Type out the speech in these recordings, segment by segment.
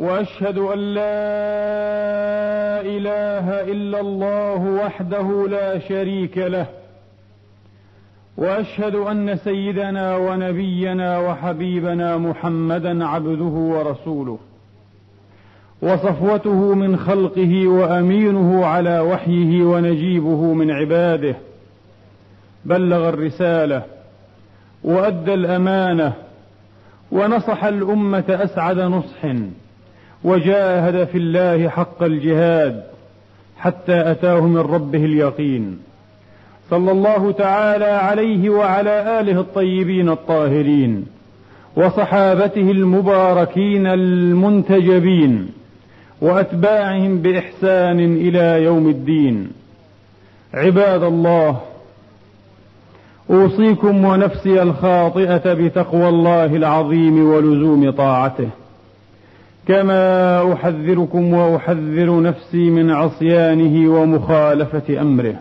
وأشهد أن لا إله إلا الله وحده لا شريك له وأشهد أن سيدنا ونبينا وحبيبنا محمدا عبده ورسوله وصفوته من خلقه وأمينه على وحيه ونجيبه من عباده بلغ الرسالة وأدى الأمانة ونصح الأمة أسعد نصح. وجاهد في الله حق الجهاد حتى أتاه من ربه اليقين. صلى الله تعالى عليه وعلى آله الطيبين الطاهرين وصحابته المباركين المنتجبين وأتباعهم بإحسان إلى يوم الدين. عباد الله أوصيكم ونفسي الخاطئة بتقوى الله العظيم ولزوم طاعته. كما أحذركم وأحذر نفسي من عصيانه ومخالفة أمره.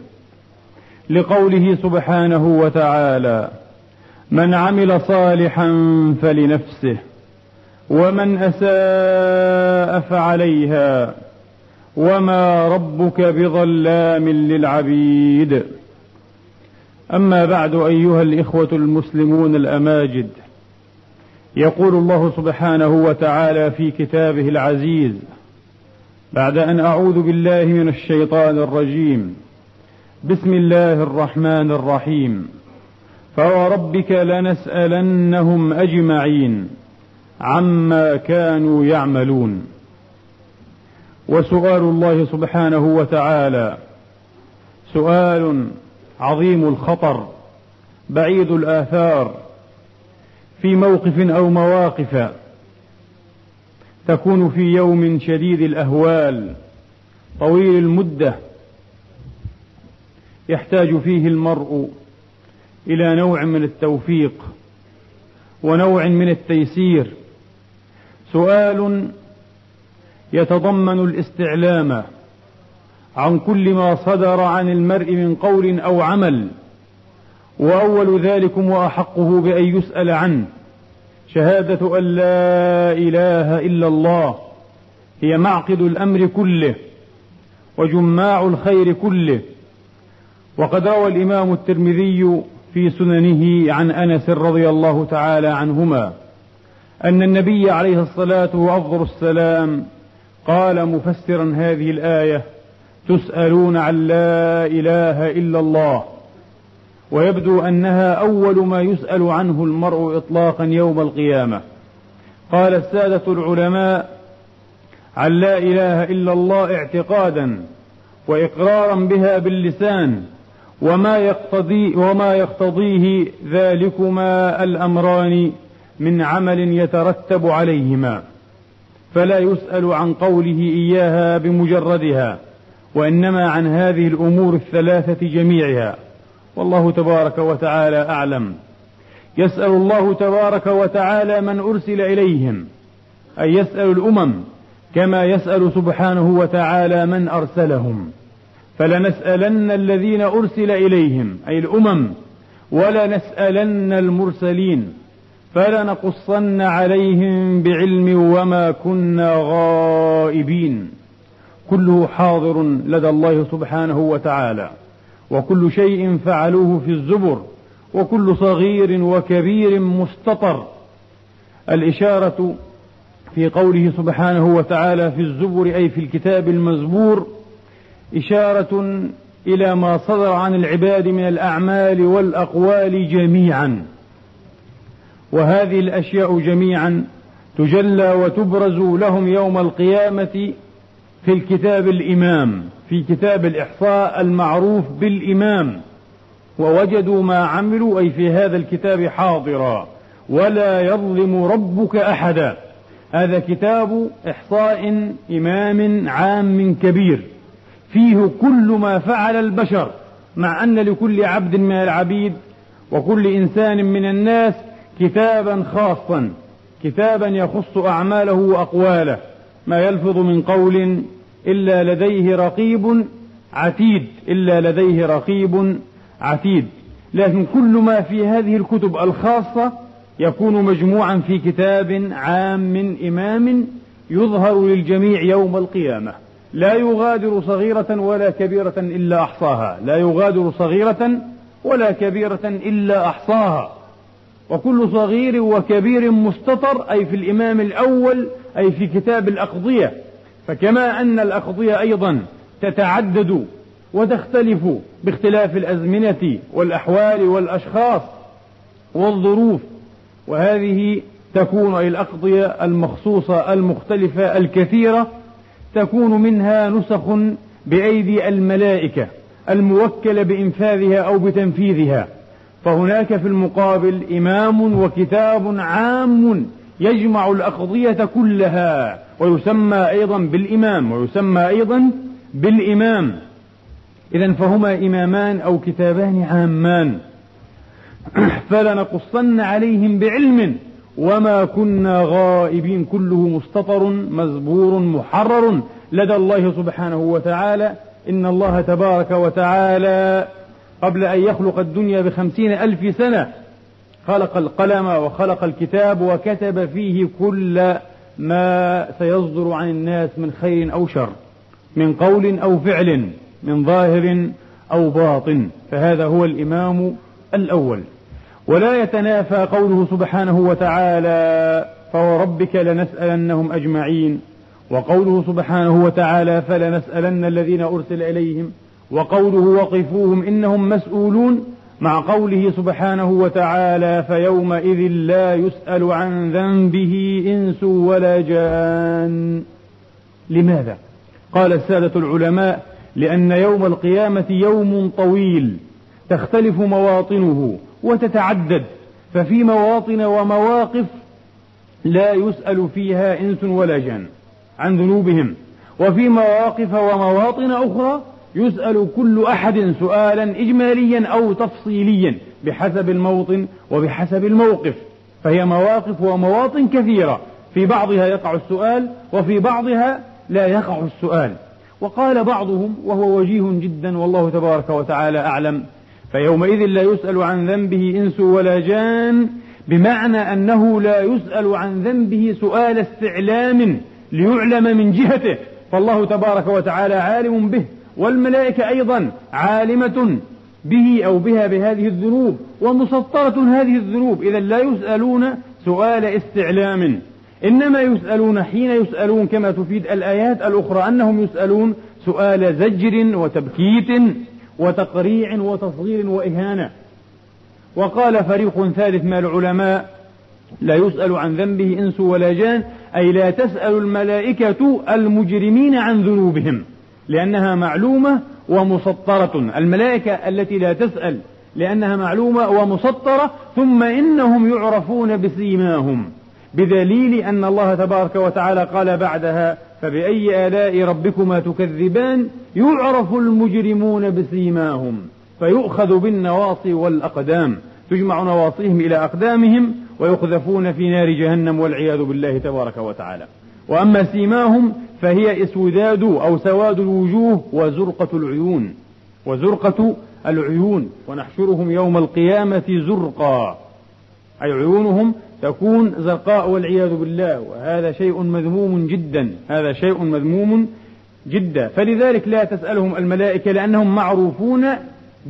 لقوله سبحانه وتعالى من عمل صالحا فلنفسه ومن أساء فعليها وما ربك بظلام للعبيد. أما بعد أيها الإخوة المسلمون الأماجد يقول الله سبحانه وتعالى في كتابه العزيز بعد أن أعوذ بالله من الشيطان الرجيم بسم الله الرحمن الرحيم. فوربك لنسألنهم أجمعين عما كانوا يعملون. وسؤال الله سبحانه وتعالى سؤال عظيم الخطر بعيد الآثار في موقف أو مواقف تكون في يوم شديد الأهوال طويل المدة يحتاج فيه المرء إلى نوع من التوفيق ونوع من التيسير. سؤال يتضمن الاستعلام عن كل ما صدر عن المرء من قول أو عمل. وأول ذلكم وأحقه بأن يسأل عنه. شهادة أن لا إله إلا الله هي معقد الأمر كله وجماع الخير كله. وقد روى الإمام الترمذي في سننه عن أنس رضي الله تعالى عنهما أن النبي عليه الصلاة وأفضل السلام قال مفسرا هذه الآية تسألون عن لا إله إلا الله. ويبدو أنها أول ما يسأل عنه المرء اطلاقا يوم القيامة. قال السادة العلماء عن لا إله إلا الله اعتقادا واقرارا بها باللسان وما يقتضي وما يقتضيه ذلكما الأمران من عمل يترتب عليهما. فلا يسأل عن قوله إياها بمجردها وإنما عن هذه الأمور الثلاثة جميعها. والله تبارك وتعالى أعلم. يسأل الله تبارك وتعالى من أرسل إليهم أي يسأل الأمم كما يسأل سبحانه وتعالى من أرسلهم. فلنسألن الذين أرسل إليهم أي الأمم ولنسألن المرسلين. فلنقصن عليهم بعلم وما كنا غائبين. كله حاضر لدى الله سبحانه وتعالى. وكل شيء فعلوه في الزبر وكل صغير وكبير مستطر. الإشارة في قوله سبحانه وتعالى في الزبر أي في الكتاب المزبور إشارة إلى ما صدر عن العباد من الأعمال والأقوال جميعا. وهذه الأشياء جميعا تجلى وتبرز لهم يوم القيامة في الكتاب الإمام. في كتاب الإحصاء المعروف بالإمام. ووجدوا ما عملوا أي في هذا الكتاب حاضرا. ولا يظلم ربك أحدا. هذا كتاب إحصاء إمام عام كبير. فيه كل ما فعل البشر مع أن لكل عبد من العبيد. وكل إنسان من الناس كتابا خاصا. كتابا يخص أعماله وأقواله. ما يلفظ من قول إلا لديه رقيب عتيد إلا لديه رقيب عتيد. لكن كل ما في هذه الكتب الخاصة يكون مجموعا في كتاب عام إمام يظهر للجميع يوم القيامة. لا يغادر صغيرة ولا كبيرة إلا أحصاها. لا يغادر صغيرة ولا كبيرة إلا أحصاها. وكل صغير وكبير مستطر أي في الإمام الأول أي في كتاب الأقضية. فكما أن الأقضية أيضا تتعدد وتختلف باختلاف الأزمنة والأحوال والأشخاص والظروف وهذه تكون أي الأقضية المخصوصة المختلفة الكثيرة تكون منها نسخ بأيدي الملائكة الموكلة بإنفاذها أو بتنفيذها. فهناك في المقابل إمام وكتاب عام يجمع الأقضية كلها ويسمى أيضا بالإمام ويسمى أيضا بالإمام. إذا فهما إمامان أو كتابان عامان. فلنقصن عليهم بعلم وما كنا غائبين كله مستطر مزبور محرر لدى الله سبحانه وتعالى. إن الله تبارك وتعالى قبل أن يخلق الدنيا بخمسين ألف سنة خلق القلم وخلق الكتاب وكتب فيه كل ما سيصدر عن الناس من خير أو شر من قول أو فعل من ظاهر أو باطن. فهذا هو الإمام الأول. ولا يتنافى قوله سبحانه وتعالى فوربك لنسألنهم أجمعين وقوله سبحانه وتعالى فلنسألن الذين أرسل إليهم وقوله وقفوهم إنهم مسؤولون مع قوله سبحانه وتعالى فيومئذ لا يسأل عن ذنبه إنس ولا جان لماذا؟ قال السادة العلماء لأن يوم القيامة يوم طويل تختلف مواطنه وتتعدد ففي مواطن ومواقف لا يسأل فيها إنس ولا جان عن ذنوبهم وفي مواقف ومواطن أخرى يسأل كل أحد سؤالا إجماليا أو تفصيليا بحسب الموطن وبحسب الموقف. فهي مواقف ومواطن كثيرة. في بعضها يقع السؤال وفي بعضها لا يقع السؤال. وقال بعضهم وهو وجيه جدا والله تبارك وتعالى أعلم. فيومئذ لا يسأل عن ذنبه إنس ولا جان بمعنى أنه لا يسأل عن ذنبه سؤال استعلام ليعلم من جهته. فالله تبارك وتعالى عالم به. والملائكة أيضا عالمة به أو بها بهذه الذنوب ومسطرة هذه الذنوب. إذا لا يسألون سؤال استعلام إنما يسألون حين يسألون كما تفيد الآيات الأخرى أنهم يسألون سؤال زجر وتبكيت وتقريع وتصغير وإهانة. وقال فريق ثالث من العلماء لا يسأل عن ذنبه إنس ولا جان أي لا تسأل الملائكة المجرمين عن ذنوبهم. لأنها معلومة ومسطرة. الملائكة التي لا تسأل لأنها معلومة ومسطرة ثم إنهم يعرفون بسيماهم بدليل أن الله تبارك وتعالى قال بعدها فبأي آلاء ربكما تكذبان؟ يعرف المجرمون بسيماهم فيؤخذ بالنواصي والأقدام تجمع نواصيهم إلى أقدامهم ويقذفون في نار جهنم والعياذ بالله تبارك وتعالى. وأما سيماهم فهي إسوداد أو سواد الوجوه وزرقة العيون. وزرقة العيون ونحشرهم يوم القيامة زرقا. أي عيونهم تكون زرقاء والعياذ بالله. وهذا شيء مذموم جدا هذا شيء مذموم جدا. فلذلك لا تسألهم الملائكة لأنهم معروفون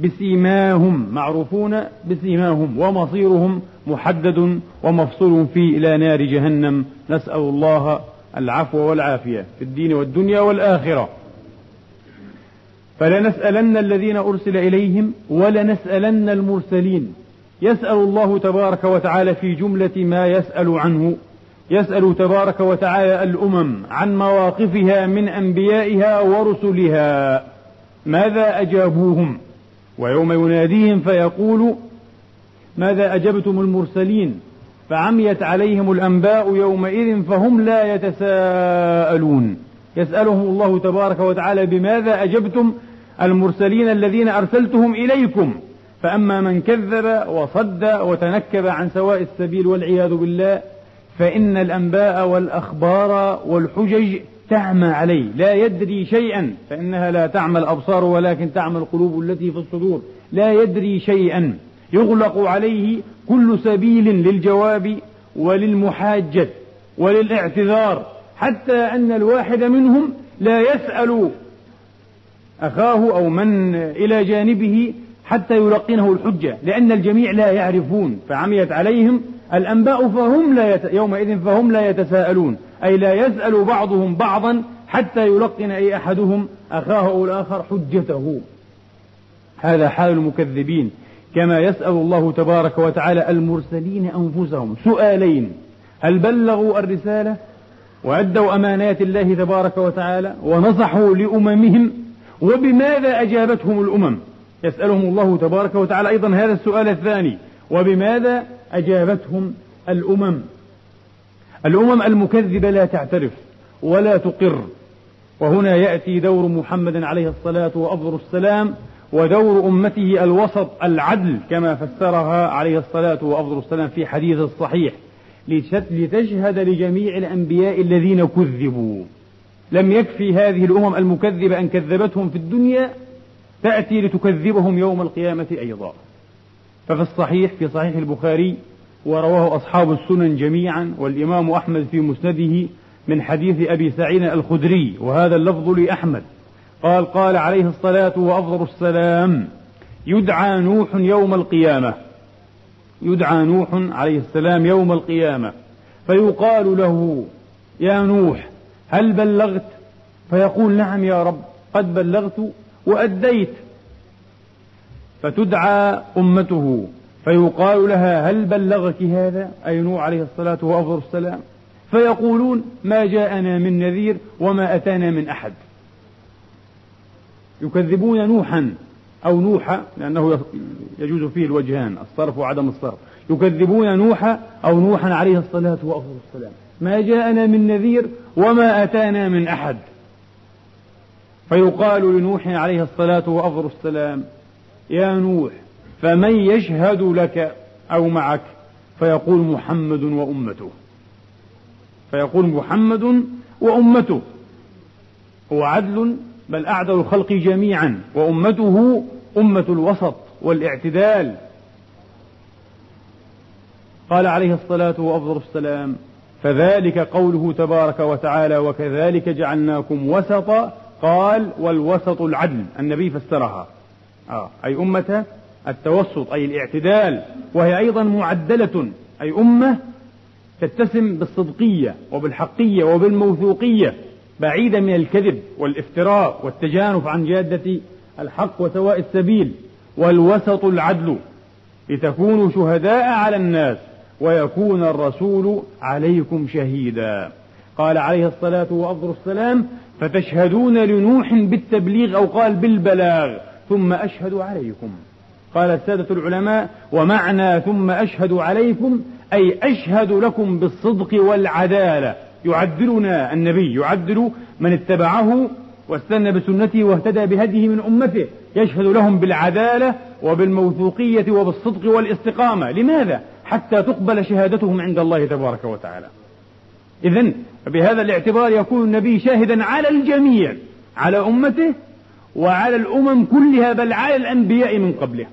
بسيماهم معروفون بسيماهم. ومصيرهم محدد ومفصول فيه إلى نار جهنم. نسأل الله العفو والعافية في الدين والدنيا والآخرة. فلنسألن الذين أرسل إليهم ولنسألن المرسلين. يسأل الله تبارك وتعالى في جملة ما يسأل عنه. يسأل تبارك وتعالى الأمم عن مواقفها من أنبيائها ورسلها. ماذا أجابوهم؟ ويوم يناديهم فيقول ماذا أجبتم المرسلين؟ فعميت عليهم الأنباء يومئذ فهم لا يتساءلون. يسألهم الله تبارك وتعالى بماذا أجبتم المرسلين الذين أرسلتهم إليكم. فأما من كذب وصد وتنكب عن سواء السبيل والعياذ بالله فإن الأنباء والأخبار والحجج تعمى عليه. لا يدري شيئا فإنها لا تعمى الأبصار ولكن تعمى القلوب التي في الصدور. لا يدري شيئا يغلق عليه كل سبيل للجواب وللمحاجة وللاعتذار حتى أن الواحد منهم لا يسأل أخاه أو من إلى جانبه حتى يلقنه الحجة لأن الجميع لا يعرفون فعميت عليهم الأنباء فهم لا يت... يومئذ فهم لا يتساءلون أي لا يسأل بعضهم بعضا حتى يلقن أي أحدهم أخاه أو الآخر حجته. هذا حال المكذبين. كما يسأل الله تبارك وتعالى المرسلين أنفسهم سؤالين. هل بلغوا الرسالة وأدوا أمانات الله تبارك وتعالى ونصحوا لأممهم وبماذا أجابتهم الأمم؟ يسألهم الله تبارك وتعالى أيضا هذا السؤال الثاني وبماذا أجابتهم الأمم؟ الأمم المكذبة لا تعترف ولا تقر. وهنا يأتي دور محمد عليه الصلاة وأفضل السلام ودور أمته الوسط العدل كما فسرها عليه الصلاة وأفضل السلام في حديث الصحيح لتشهد لجميع الأنبياء الذين كذبوا. لم يكفي هذه الأمم المكذبة أن كذبتهم في الدنيا تأتي لتكذبهم يوم القيامة أيضا. ففي الصحيح في صحيح البخاري ورواه أصحاب السنن جميعا والإمام أحمد في مسنده من حديث أبي سعيد الخدري وهذا اللفظ لأحمد. قال قال عليه الصلاة وأفضل السلام يدعى نوح يوم القيامة. يدعى نوح عليه السلام يوم القيامة. فيقال له يا نوح هل بلغت؟ فيقول نعم يا رب قد بلغت وأديت. فتدعى أمته. فيقال لها هل بلغك هذا؟ أي نوح عليه الصلاة وأفضل السلام. فيقولون ما جاءنا من نذير وما أتانا من أحد. يكذبون نوحا أو نوحا لأنه يجوز فيه الوجهان الصرف وعدم الصرف. يكذبون نوحا أو نوحا عليه الصلاة وأفضل السلام ما جاءنا من نذير وما أتانا من أحد. فيقال لنوح عليه الصلاة وأفضل السلام يا نوح فمن يشهد لك أو معك؟ فيقول محمد وأمته. فيقول محمد وأمته. هو عدل بل أعدل الخلق جميعا وأمته أمة الوسط والاعتدال. قال عليه الصلاة وأفضل السلام فذلك قوله تبارك وتعالى وكذلك جعلناكم وسطا قال والوسط العدل النبي فسرها. آه أي أمة التوسط أي الاعتدال. وهي أيضا معدلة أي أمة تتسم بالصدقية وبالحقية وبالموثوقية. بعيدة من الكذب والافتراء والتجانف عن جادة الحق وسواء السبيل والوسط العدل لتكونوا شهداء على الناس ويكون الرسول عليكم شهيدا. قال عليه الصلاة وأفضل السلام فتشهدون لنوح بالتبليغ أو قال بالبلاغ ثم أشهد عليكم. قال السادة العلماء ومعنى ثم أشهد عليكم أي أشهد لكم بالصدق والعدالة يعدلنا النبي يعدل من اتبعه واستنى بسنته واهتدى بهديه من أمته يشهد لهم بالعدالة وبالموثوقية وبالصدق والاستقامة. لماذا؟ حتى تقبل شهادتهم عند الله تبارك وتعالى. إذا بهذا الاعتبار يكون النبي شاهدا على الجميع على أمته وعلى الأمم كلها بل على الأنبياء من قبله.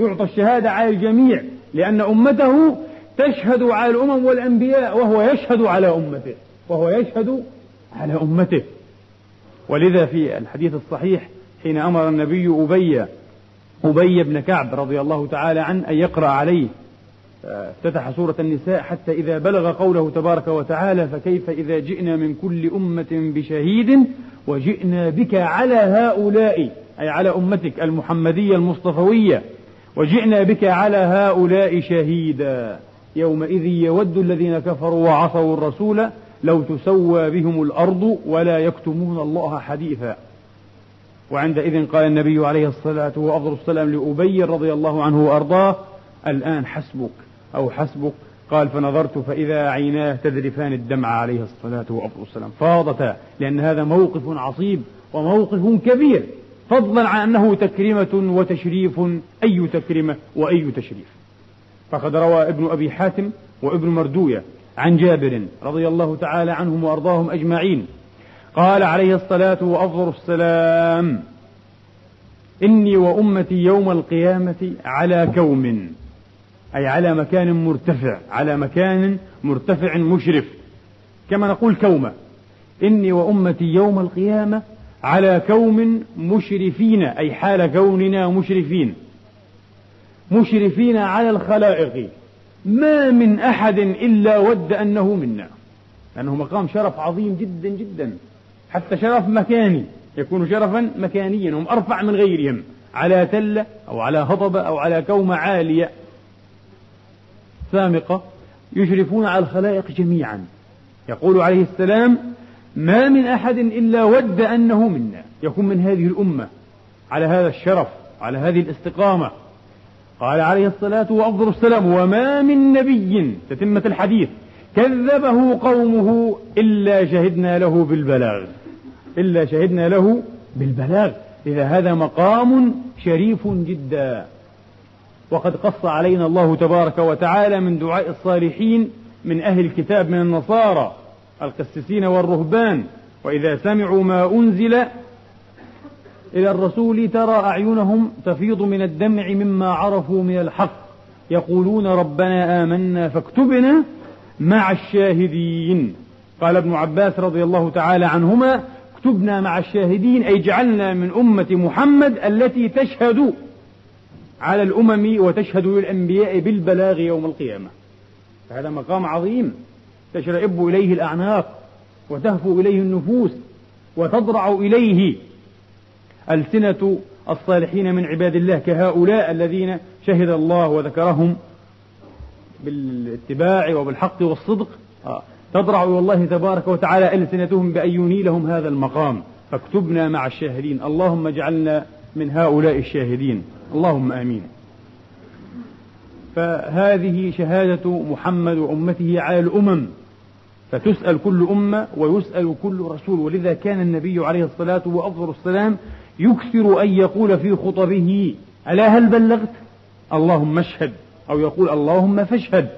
يعطى الشهادة على الجميع لأن أمته تشهد على الأمم والأنبياء وهو يشهد على أمته وهو يشهد على أمته. ولذا في الحديث الصحيح حين أمر النبي أبي أبي بن كعب رضي الله تعالى عنه أن يقرأ عليه. افتتح سورة النساء حتى إذا بلغ قوله تبارك وتعالى فكيف إذا جئنا من كل أمة بشهيد وجئنا بك على هؤلاء أي على أمتك المحمدية المصطفوية وجئنا بك على هؤلاء شهيدا يومئذ يود الذين كفروا وعصوا الرسول لو تسوى بهم الأرض ولا يكتمون الله حديثا. وعندئذ قال النبي عليه الصلاة والسلام لأبي رضي الله عنه وأرضاه الآن حسبك أو حسبك. قال فنظرت فإذا عيناه تذرفان الدمع عليه الصلاة والسلام فاضتا لأن هذا موقف عصيب وموقف كبير فضلا عن أنه تكريمة وتشريف أي تكريمة وأي تشريف. فقد روى ابن أبي حاتم وابن مردوية عن جابر رضي الله تعالى عنهم وأرضاهم أجمعين. قال عليه الصلاة وأفضل السلام إني وأمتي يوم القيامة على كوم أي على مكان مرتفع على مكان مرتفع مشرف. كما نقول كومة إني وأمتي يوم القيامة على كوم مشرفين أي حال كوننا مشرفين. مشرفين على الخلائق. ما من أحد إلا ود أنه منا. لأنه مقام شرف عظيم جدا جدا. حتى شرف مكاني يكون شرفا مكانيا. هم أرفع من غيرهم. على تلة أو على هضبة أو على كومة عالية. سامقة يشرفون على الخلائق جميعا. يقول عليه السلام ما من أحد إلا ود أنه منا. يكون من هذه الأمة. على هذا الشرف على هذه الاستقامة. قال عليه الصلاة وأفضل السلام وما من نبي تتمة الحديث كذبه قومه إلا شهدنا له بالبلاغ. إلا شهدنا له بالبلاغ. إذا هذا مقام شريف جدا. وقد قص علينا الله تبارك وتعالى من دعاء الصالحين من أهل الكتاب من النصارى القسيسين والرهبان. وإذا سمعوا ما أنزل إلى الرسول ترى أعينهم تفيض من الدمع مما عرفوا من الحق يقولون ربنا آمنا فاكتبنا مع الشاهدين. قال ابن عباس رضي الله تعالى عنهما اكتبنا مع الشاهدين أي جعلنا من أمة محمد التي تشهد على الأمم وتشهد للأنبياء بالبلاغ يوم القيامة. فهذا مقام عظيم تشرئب إليه الأعناق وتهفو إليه النفوس وتضرع إليه ألسنة الصالحين من عباد الله كهؤلاء الذين شهد الله وذكرهم بالاتباع وبالحق والصدق. آه. تضرع إلى الله تبارك وتعالى ألسنتهم بأن ينيلهم هذا المقام. فاكتبنا مع الشاهدين. اللهم اجعلنا من هؤلاء الشاهدين. اللهم آمين. فهذه شهادة محمد وأمته على الأمم. فتسأل كل أمة ويسأل كل رسول. ولذا كان النبي عليه الصلاة وأفضل السلام يكثر أن يقول في خطبه ألا هل بلغت؟ اللهم اشهد. أو يقول اللهم فاشهد.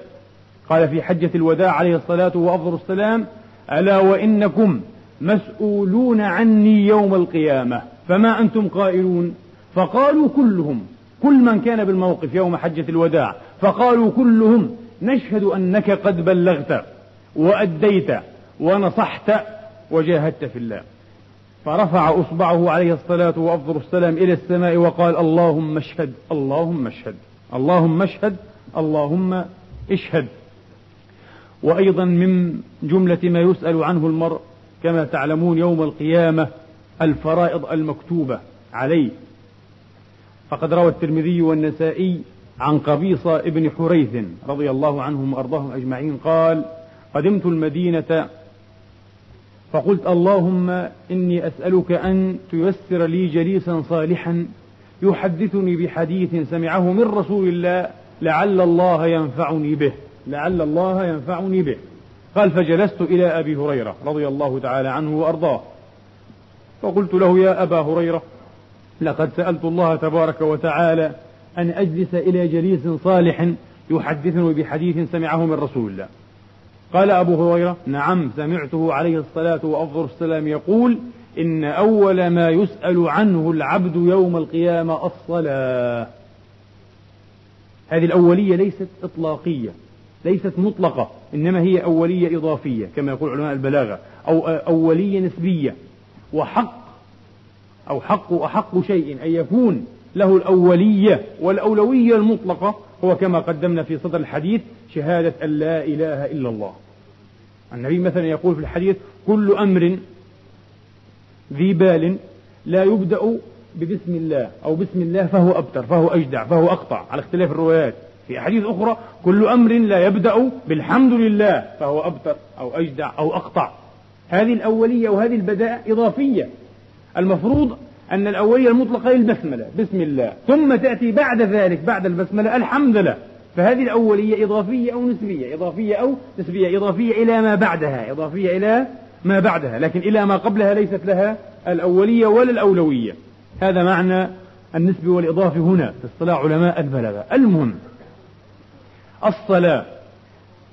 قال في حجة الوداع عليه الصلاة وأفضل السلام ألا وإنكم مسؤولون عني يوم القيامة فما أنتم قائلون؟ فقالوا كلهم كل من كان بالموقف يوم حجة الوداع فقالوا كلهم نشهد أنك قد بلغت وأديت ونصحت وجاهدت في الله. فرفع أصبعه عليه الصلاة وأفضل السلام إلى السماء وقال اللهم اشهد اللهم اشهد اللهم اشهد اللهم اشهد. وأيضا من جملة ما يسأل عنه المرء كما تعلمون يوم القيامة الفرائض المكتوبة عليه. فقد روى الترمذي والنسائي عن قبيصة ابن حريث رضي الله عنهم وأرضاهم أجمعين قال قدمت المدينة فقلت اللهم إني أسألك أن تيسر لي جليسا صالحا يحدثني بحديث سمعه من رسول الله لعل الله ينفعني به. لعل الله ينفعني به. قال فجلست إلى أبي هريرة رضي الله تعالى عنه وأرضاه. فقلت له يا أبا هريرة لقد سألت الله تبارك وتعالى أن أجلس إلى جليس صالح يحدثني بحديث سمعه من رسول الله. قال أبو هريرة نعم سمعته عليه الصلاة وأفضل السلام يقول إن أول ما يسأل عنه العبد يوم القيامة الصلاة. هذه الأولية ليست إطلاقية ليست مطلقة إنما هي أولية إضافية كما يقول علماء البلاغة أو أولية نسبية. وحق أو حق أحق شيء أن يكون له الأولية والأولوية المطلقة هو كما قدمنا في صدر الحديث شهادة أن لا إله إلا الله. النبي مثلا يقول في الحديث كل أمر ذي بال لا يبدأ ببسم الله أو بسم الله فهو أبتر فهو أجدع فهو أقطع على اختلاف الروايات. في أحاديث أخرى كل أمر لا يبدأ بالحمد لله فهو أبتر أو أجدع أو أقطع. هذه الأولية وهذه البداء إضافية. المفروض أن الأولية المطلقة البسملة بسم الله. ثم تأتي بعد ذلك بعد البسملة الحمد لله. فهذه الأولية إضافية أو نسبية؟ إضافية أو نسبية. إضافية إلى ما بعدها. إضافية إلى ما بعدها. لكن إلى ما قبلها ليست لها الأولية ولا الأولوية. هذا معنى النسب والإضافة هنا في اصطلاح علماء البلاغة. المهم الصلاة.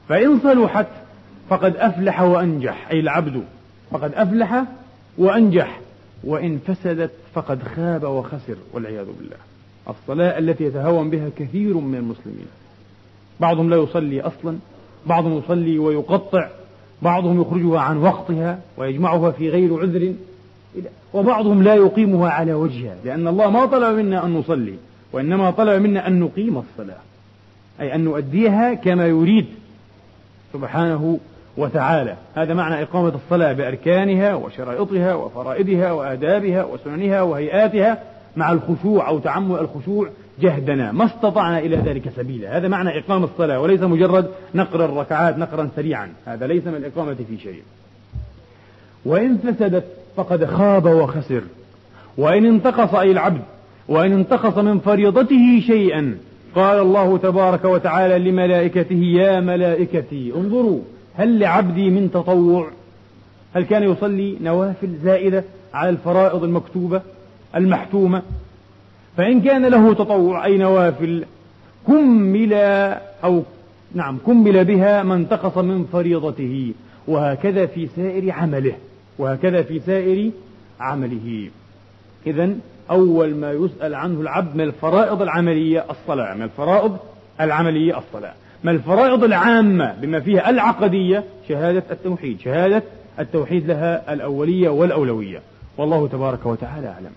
فإن صلحت فقد أفلح وأنجح. أي العبد فقد أفلح وأنجح. وإن فسدت فقد خاب وخسر والعياذ بالله. الصلاة التي يتهاون بها كثير من المسلمين. بعضهم لا يصلي أصلا بعضهم يصلي ويقطع بعضهم يخرجها عن وقتها ويجمعها في غير عذر وبعضهم لا يقيمها على وجهها لأن الله ما طلب منا أن نصلي وإنما طلب منا أن نقيم الصلاة أي أن نؤديها كما يريد. سبحانه وتعالى. هذا معنى إقامة الصلاة بأركانها وشرائطها وفرائدها وآدابها وسننها وهيئاتها مع الخشوع أو تعمل الخشوع جهدنا. ما استطعنا إلى ذلك سبيلا. هذا معنى إقام الصلاة وليس مجرد نقر الركعات نقرأ سريعا. هذا ليس من الإقامة في شيء. وإن فسدت فقد خاب وخسر. وإن انتقص أي العبد وإن انتقص من فريضته شيئا قال الله تبارك وتعالى لملائكته يا ملائكتي انظروا هل لعبدي من تطوع؟ هل كان يصلي نوافل زائدة على الفرائض المكتوبة المحتومة؟ فإن كان له تطوع أي نوافل كمل أو نعم كمل بها ما انتقص من فريضته وهكذا في سائر عمله وهكذا في سائر عمله. إذا أول ما يسأل عنه العبد من الفرائض العملية؟ الصلاة. من الفرائض العملية؟ الصلاة. من الفرائض العامة بما فيها العقدية؟ شهادة التوحيد. شهادة التوحيد لها الأولية والأولوية. والله تبارك وتعالى أعلم.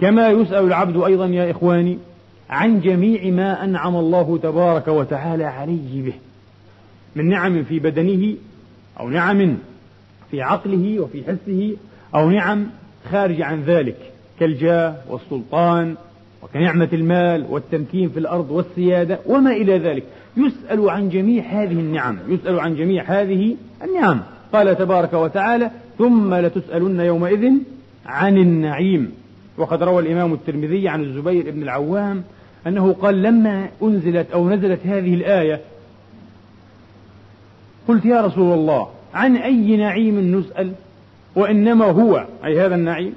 كما يسأل العبد أيضا يا إخواني عن جميع ما أنعم الله تبارك وتعالى عليه به. من نعم في بدنه أو نعم في عقله وفي حسه أو نعم خارج عن ذلك. كالجاه والسلطان وكنعمة المال والتمكين في الأرض والسيادة وما إلى ذلك. يسأل عن جميع هذه النعم يسأل عن جميع هذه النعم. قال تبارك وتعالى ثم لتسألن يومئذ عن النعيم وقد روى الإمام الترمذي عن الزبير بن العوام أنه قال لما أنزلت أو نزلت هذه الآية قلت يا رسول الله عن أي نعيم نسأل؟ وإنما هو أي هذا النعيم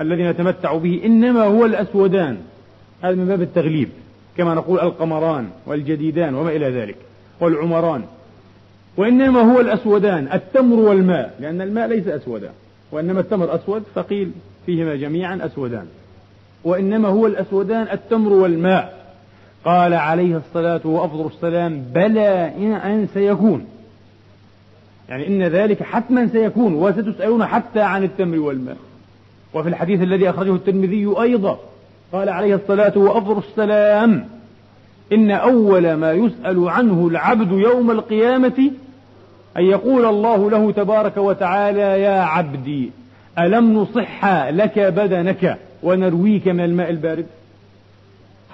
الذي نتمتع به إنما هو الأسودان. هذا من باب التغليب كما نقول القمران والجديدان وما إلى ذلك والعمران. وإنما هو الأسودان التمر والماء لأن الماء ليس أسودا وإنما التمر أسود فقيل فيهما جميعا أسودان. وإنما هو الأسودان التمر والماء. قال عليه الصلاة وأفضل السلام بلى إن سيكون. يعني إن ذلك حتما سيكون وستسألون حتى عن التمر والماء. وفي الحديث الذي أخرجه الترمذي أيضا قال عليه الصلاة وأفضل السلام إن أول ما يسأل عنه العبد يوم القيامة أن يقول الله له تبارك وتعالى يا عبدي ألم نصح لك بدنك ونرويك من الماء البارد؟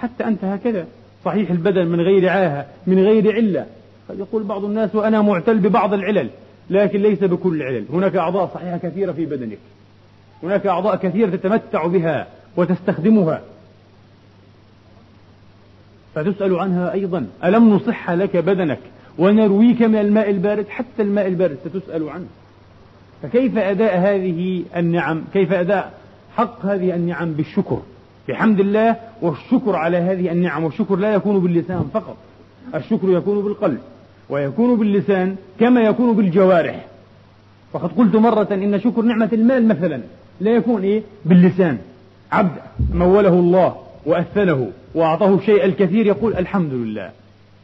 حتى أنت هكذا صحيح البدن من غير عاهة من غير علة. قد يقول بعض الناس وأنا معتل ببعض العلل لكن ليس بكل العلل هناك أعضاء صحيحة كثيرة في بدنك. هناك أعضاء كثيرة تتمتع بها. وتستخدمها. فتسأل عنها أيضا. ألم نصح لك بدنك ونرويك من الماء البارد؟ حتى الماء البارد ستسأل عنه. فكيف أداء هذه النعم؟ كيف أداء حق هذه النعم بالشكر؟ بحمد الله والشكر على هذه النعم. والشكر لا يكون باللسان فقط. الشكر يكون بالقلب ويكون باللسان كما يكون بالجوارح. وقد قلت مرة إن شكر نعمة المال مثلا لا يكون إيه؟ باللسان. عبد موله الله وأثله وأعطاه الشيء الكثير يقول الحمد لله.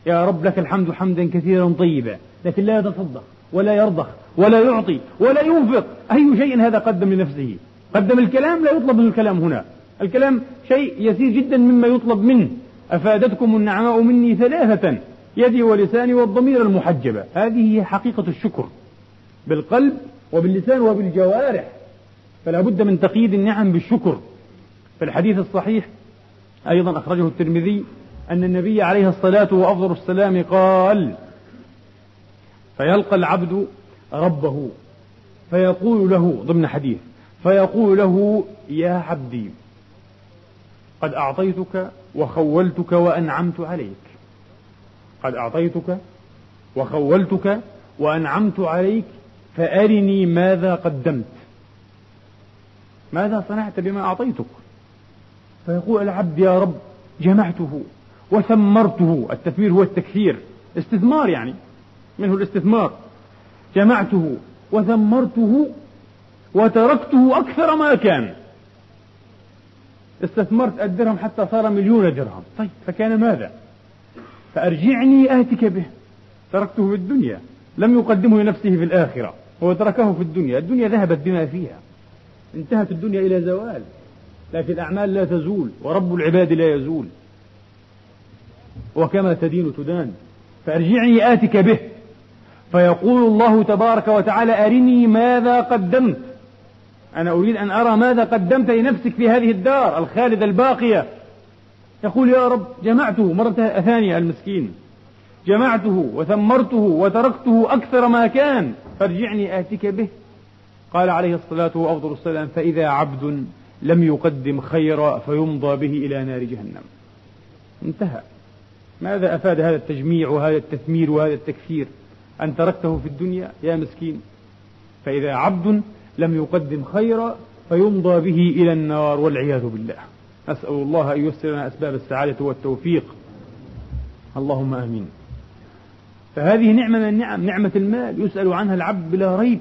يا رب لك الحمد حمدا كثيرا طيبا لكن لا يتصدق ولا يرضخ ولا يعطي ولا ينفق. أي شيء هذا قدم لنفسه؟ قدم الكلام لا يطلب من الكلام هنا. الكلام شيء يسير جدا مما يطلب منه. أفادتكم النعماء مني ثلاثة يدي ولساني والضمير المحجبة هذه هي حقيقة الشكر. بالقلب وباللسان وبالجوارح. فلا بد من تقييد النعم بالشكر. في الحديث الصحيح أيضا أخرجه الترمذي أن النبي عليه الصلاة وأفضل السلام قال فيلقى العبد ربه فيقول له ضمن حديث فيقول له يا عبدي قد أعطيتك وخولتك وأنعمت عليك قد أعطيتك وخولتك وأنعمت عليك فأرني ماذا قدمت ماذا صنعت بما أعطيتك؟ فيقول العبد يا رب جمعته وثمرته التثمير هو التكثير استثمار يعني منه الاستثمار. جمعته وثمرته وتركته أكثر ما كان. استثمرت الدرهم حتى صار مليون درهم. طيب فكان ماذا؟ فأرجعني آتك به. تركته في الدنيا لم يقدمه لنفسه في الآخرة هو تركه في الدنيا. الدنيا ذهبت بما فيها. انتهت الدنيا إلى زوال. لكن الأعمال لا تزول ورب العباد لا يزول. وكما تدين تدان فأرجعني آتك به. فيقول الله تبارك وتعالى أرني ماذا قدمت. أنا أريد أن أرى ماذا قدمت لنفسك في هذه الدار الخالدة الباقية. يقول يا رب جمعته مرة ثانية المسكين. جمعته وثمرته وتركته أكثر ما كان. فارجعني آتك به. قال عليه الصلاة وأفضل السلام فإذا عبد لم يقدم خيرا فيمضى به إلى نار جهنم. انتهى. ماذا أفاد هذا التجميع وهذا التثمير وهذا التكثير أن تركته في الدنيا يا مسكين. فإذا عبد لم يقدم خيرا فيمضى به إلى النار والعياذ بالله. أسأل الله أن ييسر لنا أسباب السعادة والتوفيق. اللهم آمين. فهذه نعمة من النعم نعمة المال يسأل عنها العبد بلا ريب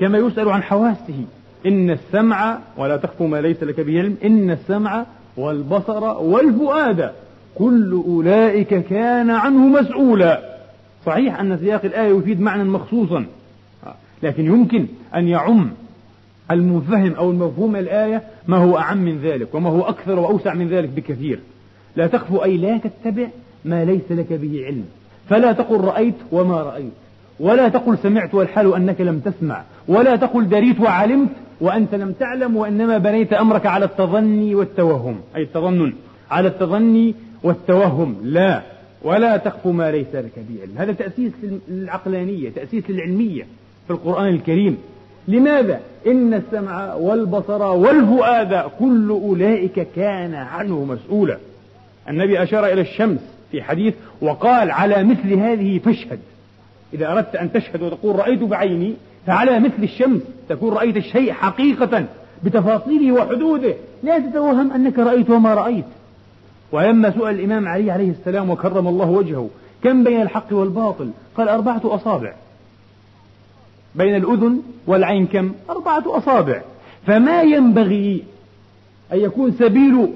كما يسأل عن حواسه. إن السمع ولا تخف ما ليس لك به علم إن السمع والبصر والفؤاد كل أولئك كان عنه مسؤولا. صحيح أن سياق الآية يفيد معنى مخصوصا لكن يمكن أن يعم المفهم أو المفهوم الآية ما هو أعم من ذلك وما هو أكثر وأوسع من ذلك بكثير. لا تخف أي لا تتبع ما ليس لك به علم. فلا تقل رأيت وما رأيت ولا تقل سمعت والحال أنك لم تسمع ولا تقل دريت وعلمت وأنت لم تعلم وإنما بنيت أمرك على التظني والتوهم. أي التظنن. على التظني والتوهم. لا. ولا تخف ما ليس لك به علم. هذا تأسيس للعقلانية تأسيس للعلمية في القرآن الكريم. لماذا؟ إن السمع والبصر والفؤاد كل أولئك كان عنه مسؤولا. النبي أشار إلى الشمس في حديث وقال على مثل هذه فاشهد. إذا أردت أن تشهد وتقول رأيت بعيني فعلى مثل الشمس تكون رأيت الشيء حقيقة بتفاصيله وحدوده. لا تتوهم أنك رأيت وما رأيت. ولما سئل الإمام علي عليه السلام وكرم الله وجهه كم بين الحق والباطل؟ قال أربعة أصابع. بين الأذن والعين كم؟ أربعة أصابع. فما ينبغي أن يكون سبيل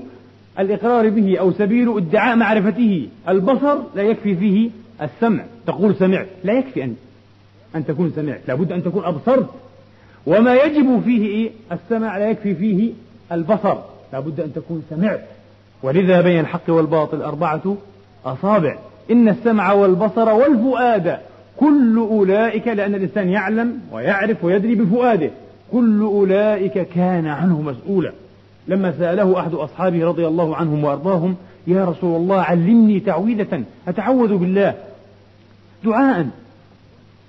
الإقرار به أو سبيل ادعاء معرفته البصر لا يكفي فيه السمع. تقول سمعت لا يكفي أن أن تكون سمعت. لابد أن تكون أبصرت. وما يجب فيه إيه؟ السمع لا يكفي فيه البصر. لابد أن تكون سمعت. ولذا بين الحق والباطل أربعة أصابع. إن السمع والبصر والفؤاد كل أولئك لأن الإنسان يعلم ويعرف ويدري بفؤاده كل أولئك كان عنه مسؤولا. لما سأله أحد أصحابه رضي الله عنهم وأرضاهم يا رسول الله علمني تعويذة. أتعوذ بالله. دعاء.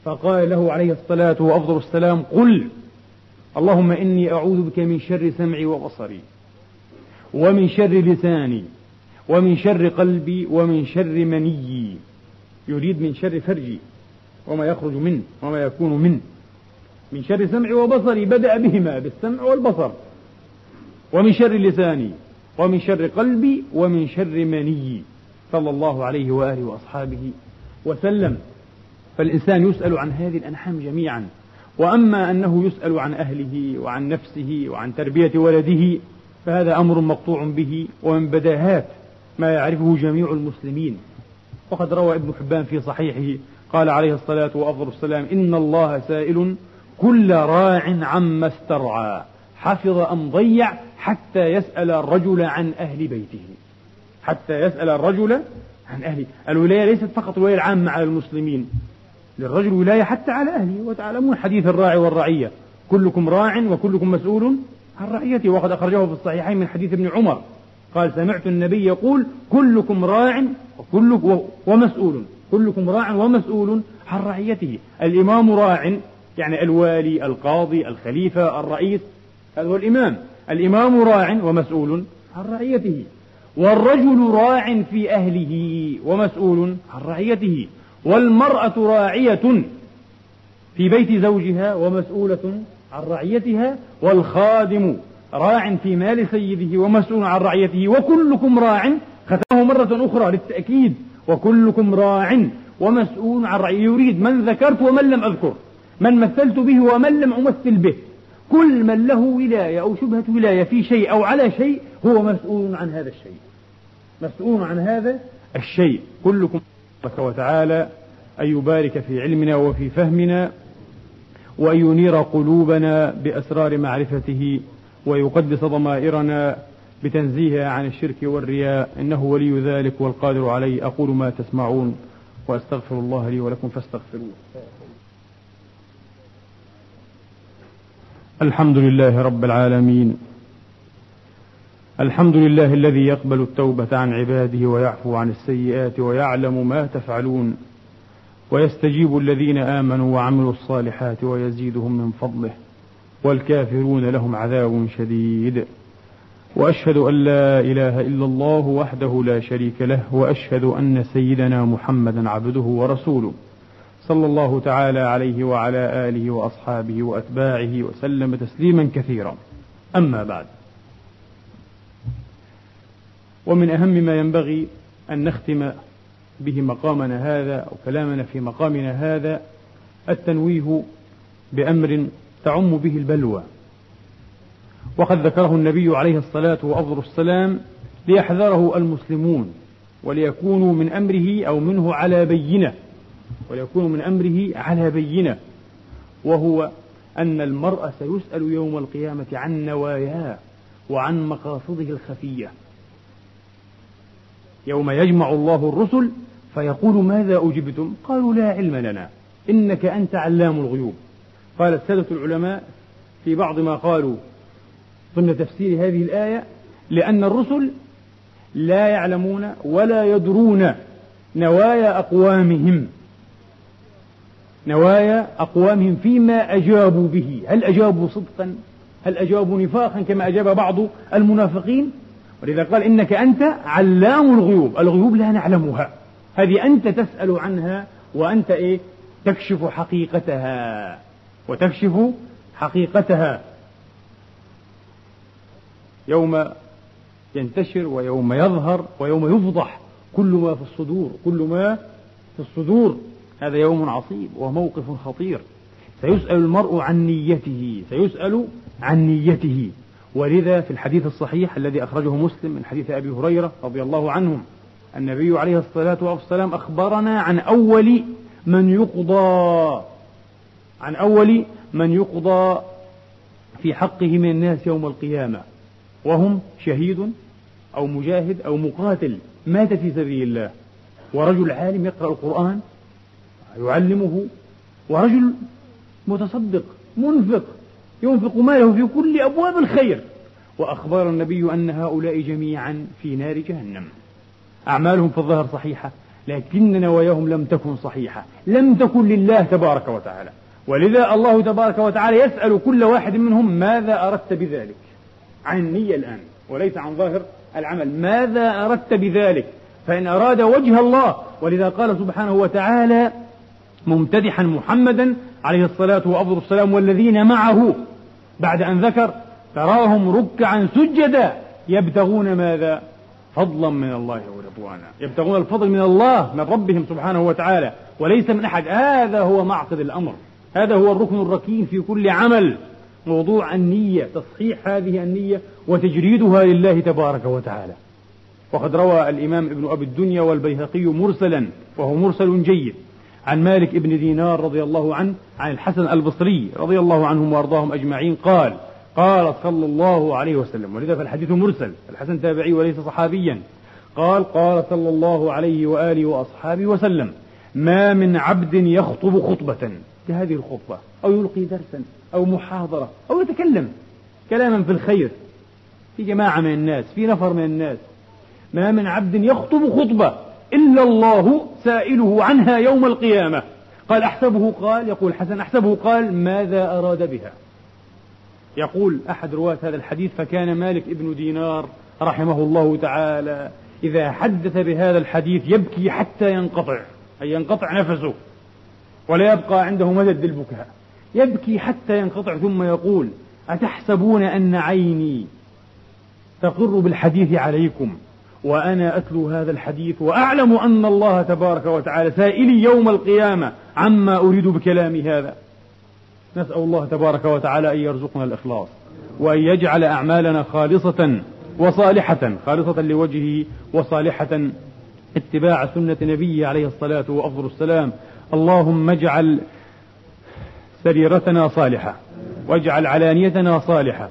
فقال له عليه الصلاة وأفضل السلام قل اللهم إني أعوذ بك من شر سمعي وبصري ومن شر لساني ومن شر قلبي ومن شر منيي. يريد من شر فرجي وما يخرج منه وما يكون منه. من شر سمعي وبصري بدأ بهما بالسمع والبصر. ومن شر لساني ومن شر قلبي ومن شر مني صلى الله عليه وآله وأصحابه وسلم. فالإنسان يسأل عن هذه الأنحام جميعا. وأما أنه يسأل عن أهله وعن نفسه وعن تربية ولده فهذا أمر مقطوع به ومن بداهات ما يعرفه جميع المسلمين. وقد روى ابن حبان في صحيحه قال عليه الصلاة وأفضل السلام إن الله سائل كل راع عما استرعى حفظ أم ضيع حتى يسأل الرجل عن أهل بيته. حتى يسأل الرجل عن أهله. الولاية ليست فقط الولاية العامة على المسلمين. للرجل ولاية حتى على أهله. وتعلمون حديث الراعي والرعية. كلكم راع وكلكم مسؤول عن رعيته. وقد أخرجه في الصحيحين من حديث ابن عمر. قال سمعت النبي يقول كلكم راع وكل ومسؤول. كلكم راع ومسؤول عن رعيته. الإمام راع يعني الوالي القاضي الخليفة الرئيس. هذا هو الإمام. الإمام راع ومسؤول عن رعيته. والرجل راع في أهله ومسؤول عن رعيته. والمرأة راعية في بيت زوجها ومسؤولة عن رعيتها والخادم راع في مال سيده ومسؤول عن رعيته وكلكم راع. ختمه مرة أخرى للتأكيد وكلكم راع ومسؤول عن رعيته. يريد من ذكرت ومن لم أذكر من مثلت به ومن لم أمثل به. كل من له ولاية أو شبهة ولاية في شيء أو على شيء هو مسؤول عن هذا الشيء. مسؤول عن هذا الشيء. كلكم تبارك وتعالى أن يبارك في علمنا وفي فهمنا وأن ينير قلوبنا بأسرار معرفته ويقدس ضمائرنا بتنزيهها عن الشرك والرياء. إنه ولي ذلك والقادر عليه. أقول ما تسمعون وأستغفر الله لي ولكم فاستغفروه. الحمد لله رب العالمين. الحمد لله الذي يقبل التوبة عن عباده ويعفو عن السيئات ويعلم ما تفعلون ويستجيب الذين آمنوا وعملوا الصالحات ويزيدهم من فضله والكافرون لهم عذاب شديد وأشهد أن لا إله إلا الله وحده لا شريك له وأشهد أن سيدنا محمدا عبده ورسوله صلى الله تعالى عليه وعلى آله وأصحابه وأتباعه وسلم تسليما كثيرا. أما بعد. ومن أهم ما ينبغي أن نختم به مقامنا هذا أو كلامنا في مقامنا هذا التنويه بأمر تعم به البلوى. وقد ذكره النبي عليه الصلاة وأفضل السلام ليحذره المسلمون وليكونوا من أمره أو منه على بينة وليكونوا من أمره على بينة. وهو أن المرء سيسأل يوم القيامة عن نواياه وعن مقاصده الخفية. يوم يجمع الله الرسل فيقول ماذا أجبتم؟ قالوا لا علم لنا إنك أنت علام الغيوب. قال السادة العلماء في بعض ما قالوا ضمن تفسير هذه الآية لأن الرسل لا يعلمون ولا يدرون نوايا أقوامهم. نوايا أقوامهم فيما أجابوا به. هل أجابوا صدقا؟ هل أجابوا نفاقا كما أجاب بعض المنافقين؟ ولذا قال إنك أنت علام الغيوب. الغيوب لا نعلمها. هذه أنت تسأل عنها وأنت إيه؟ تكشف حقيقتها. وتكشف حقيقتها. يوم ينتشر ويوم يظهر ويوم يفضح. كل ما في الصدور. كل ما في الصدور. هذا يوم عصيب وموقف خطير. سيسأل المرء عن نيته. سيسأل عن نيته. ولذا في الحديث الصحيح الذي أخرجه مسلم من حديث أبي هريرة رضي الله عنه النبي عليه الصلاة والسلام أخبرنا عن أول من يقضى عن أول من يقضى في حقه من الناس يوم القيامة وهم شهيد أو مجاهد أو مقاتل مات في سبيل الله ورجل عالم يقرأ القرآن يعلمه ورجل متصدق منفق. ينفق ماله في كل أبواب الخير. وأخبر النبي أن هؤلاء جميعا في نار جهنم. أعمالهم في الظاهر صحيحة لكن نواياهم لم تكن صحيحة. لم تكن لله تبارك وتعالى. ولذا الله تبارك وتعالى يسأل كل واحد منهم ماذا أردت بذلك؟ عن النية الآن وليس عن ظاهر العمل. ماذا أردت بذلك؟ فإن أراد وجه الله. ولذا قال سبحانه وتعالى ممتدحا محمدا عليه الصلاة وأفضل السلام والذين معه بعد أن ذكر تراهم ركعا سجدا يبتغون ماذا؟ فضلا من الله ورضوانا. يبتغون الفضل من الله من ربهم سبحانه وتعالى. وليس من أحد. هذا هو معقد الأمر. هذا هو الركن الركين في كل عمل. موضوع النية تصحيح هذه النية وتجريدها لله تبارك وتعالى. وقد روى الإمام ابن أبي الدنيا والبيهقي مرسلا وهو مرسل جيد. عن مالك ابن دينار رضي الله عنه عن الحسن البصري رضي الله عنهم وأرضاهم أجمعين قال قال صلى الله عليه وسلم ولذا فالحديث مرسل الحسن تابعي وليس صحابيا. قال قال صلى الله عليه وآله وأصحابه وسلم ما من عبد يخطب خطبة. كهذه الخطبة أو يلقي درسا أو محاضرة أو يتكلم كلاما في الخير في جماعة من الناس في نفر من الناس. ما من عبد يخطب خطبة. إلا الله سائله عنها يوم القيامة. قال أحسبه قال يقول حسن أحسبه قال ماذا أراد بها؟ يقول أحد رواة هذا الحديث فكان مالك ابن دينار رحمه الله تعالى إذا حدث بهذا الحديث يبكي حتى ينقطع أي ينقطع نفسه ولا يبقى عنده مدد للبكاء. يبكي حتى ينقطع ثم يقول أتحسبون أن عيني تقر بالحديث عليكم؟ وأنا أتلو هذا الحديث وأعلم أن الله تبارك وتعالى سائلي يوم القيامة عما أريد بكلامي هذا. نسأل الله تبارك وتعالى أن يرزقنا الإخلاص وأن يجعل أعمالنا خالصة وصالحة خالصة لوجهه وصالحة. اتباع سنة نبيه عليه الصلاة وأفضل السلام. اللهم اجعل سريرتنا صالحة واجعل علانيتنا صالحة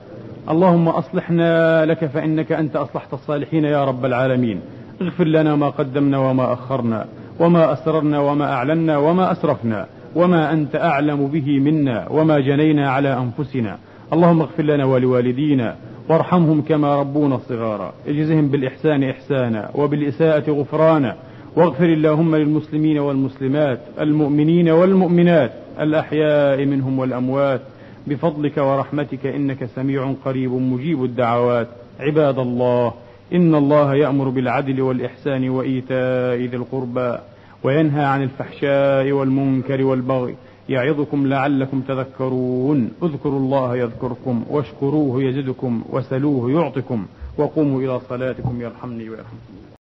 اللهم أصلحنا لك فإنك أنت أصلحت الصالحين يا رب العالمين. اغفر لنا ما قدمنا وما أخرنا وما أسررنا وما أعلنا وما أسرفنا وما أنت أعلم به منا وما جنينا على أنفسنا. اللهم اغفر لنا ولوالدينا وارحمهم كما ربونا صغارا. اجزهم بالإحسان إحسانا وبالإساءة غفرانا. واغفر اللهم للمسلمين والمسلمات المؤمنين والمؤمنات الأحياء منهم والأموات بفضلك ورحمتك إنك سميع قريب مجيب الدعوات. عباد الله إن الله يأمر بالعدل والإحسان وإيتاء ذي القربى وينهى عن الفحشاء والمنكر والبغي يعظكم لعلكم تذكرون. اذكروا الله يذكركم واشكروه يزدكم وسلوه يعطكم. وقوموا إلى صلاتكم يرحمني ويرحمكم.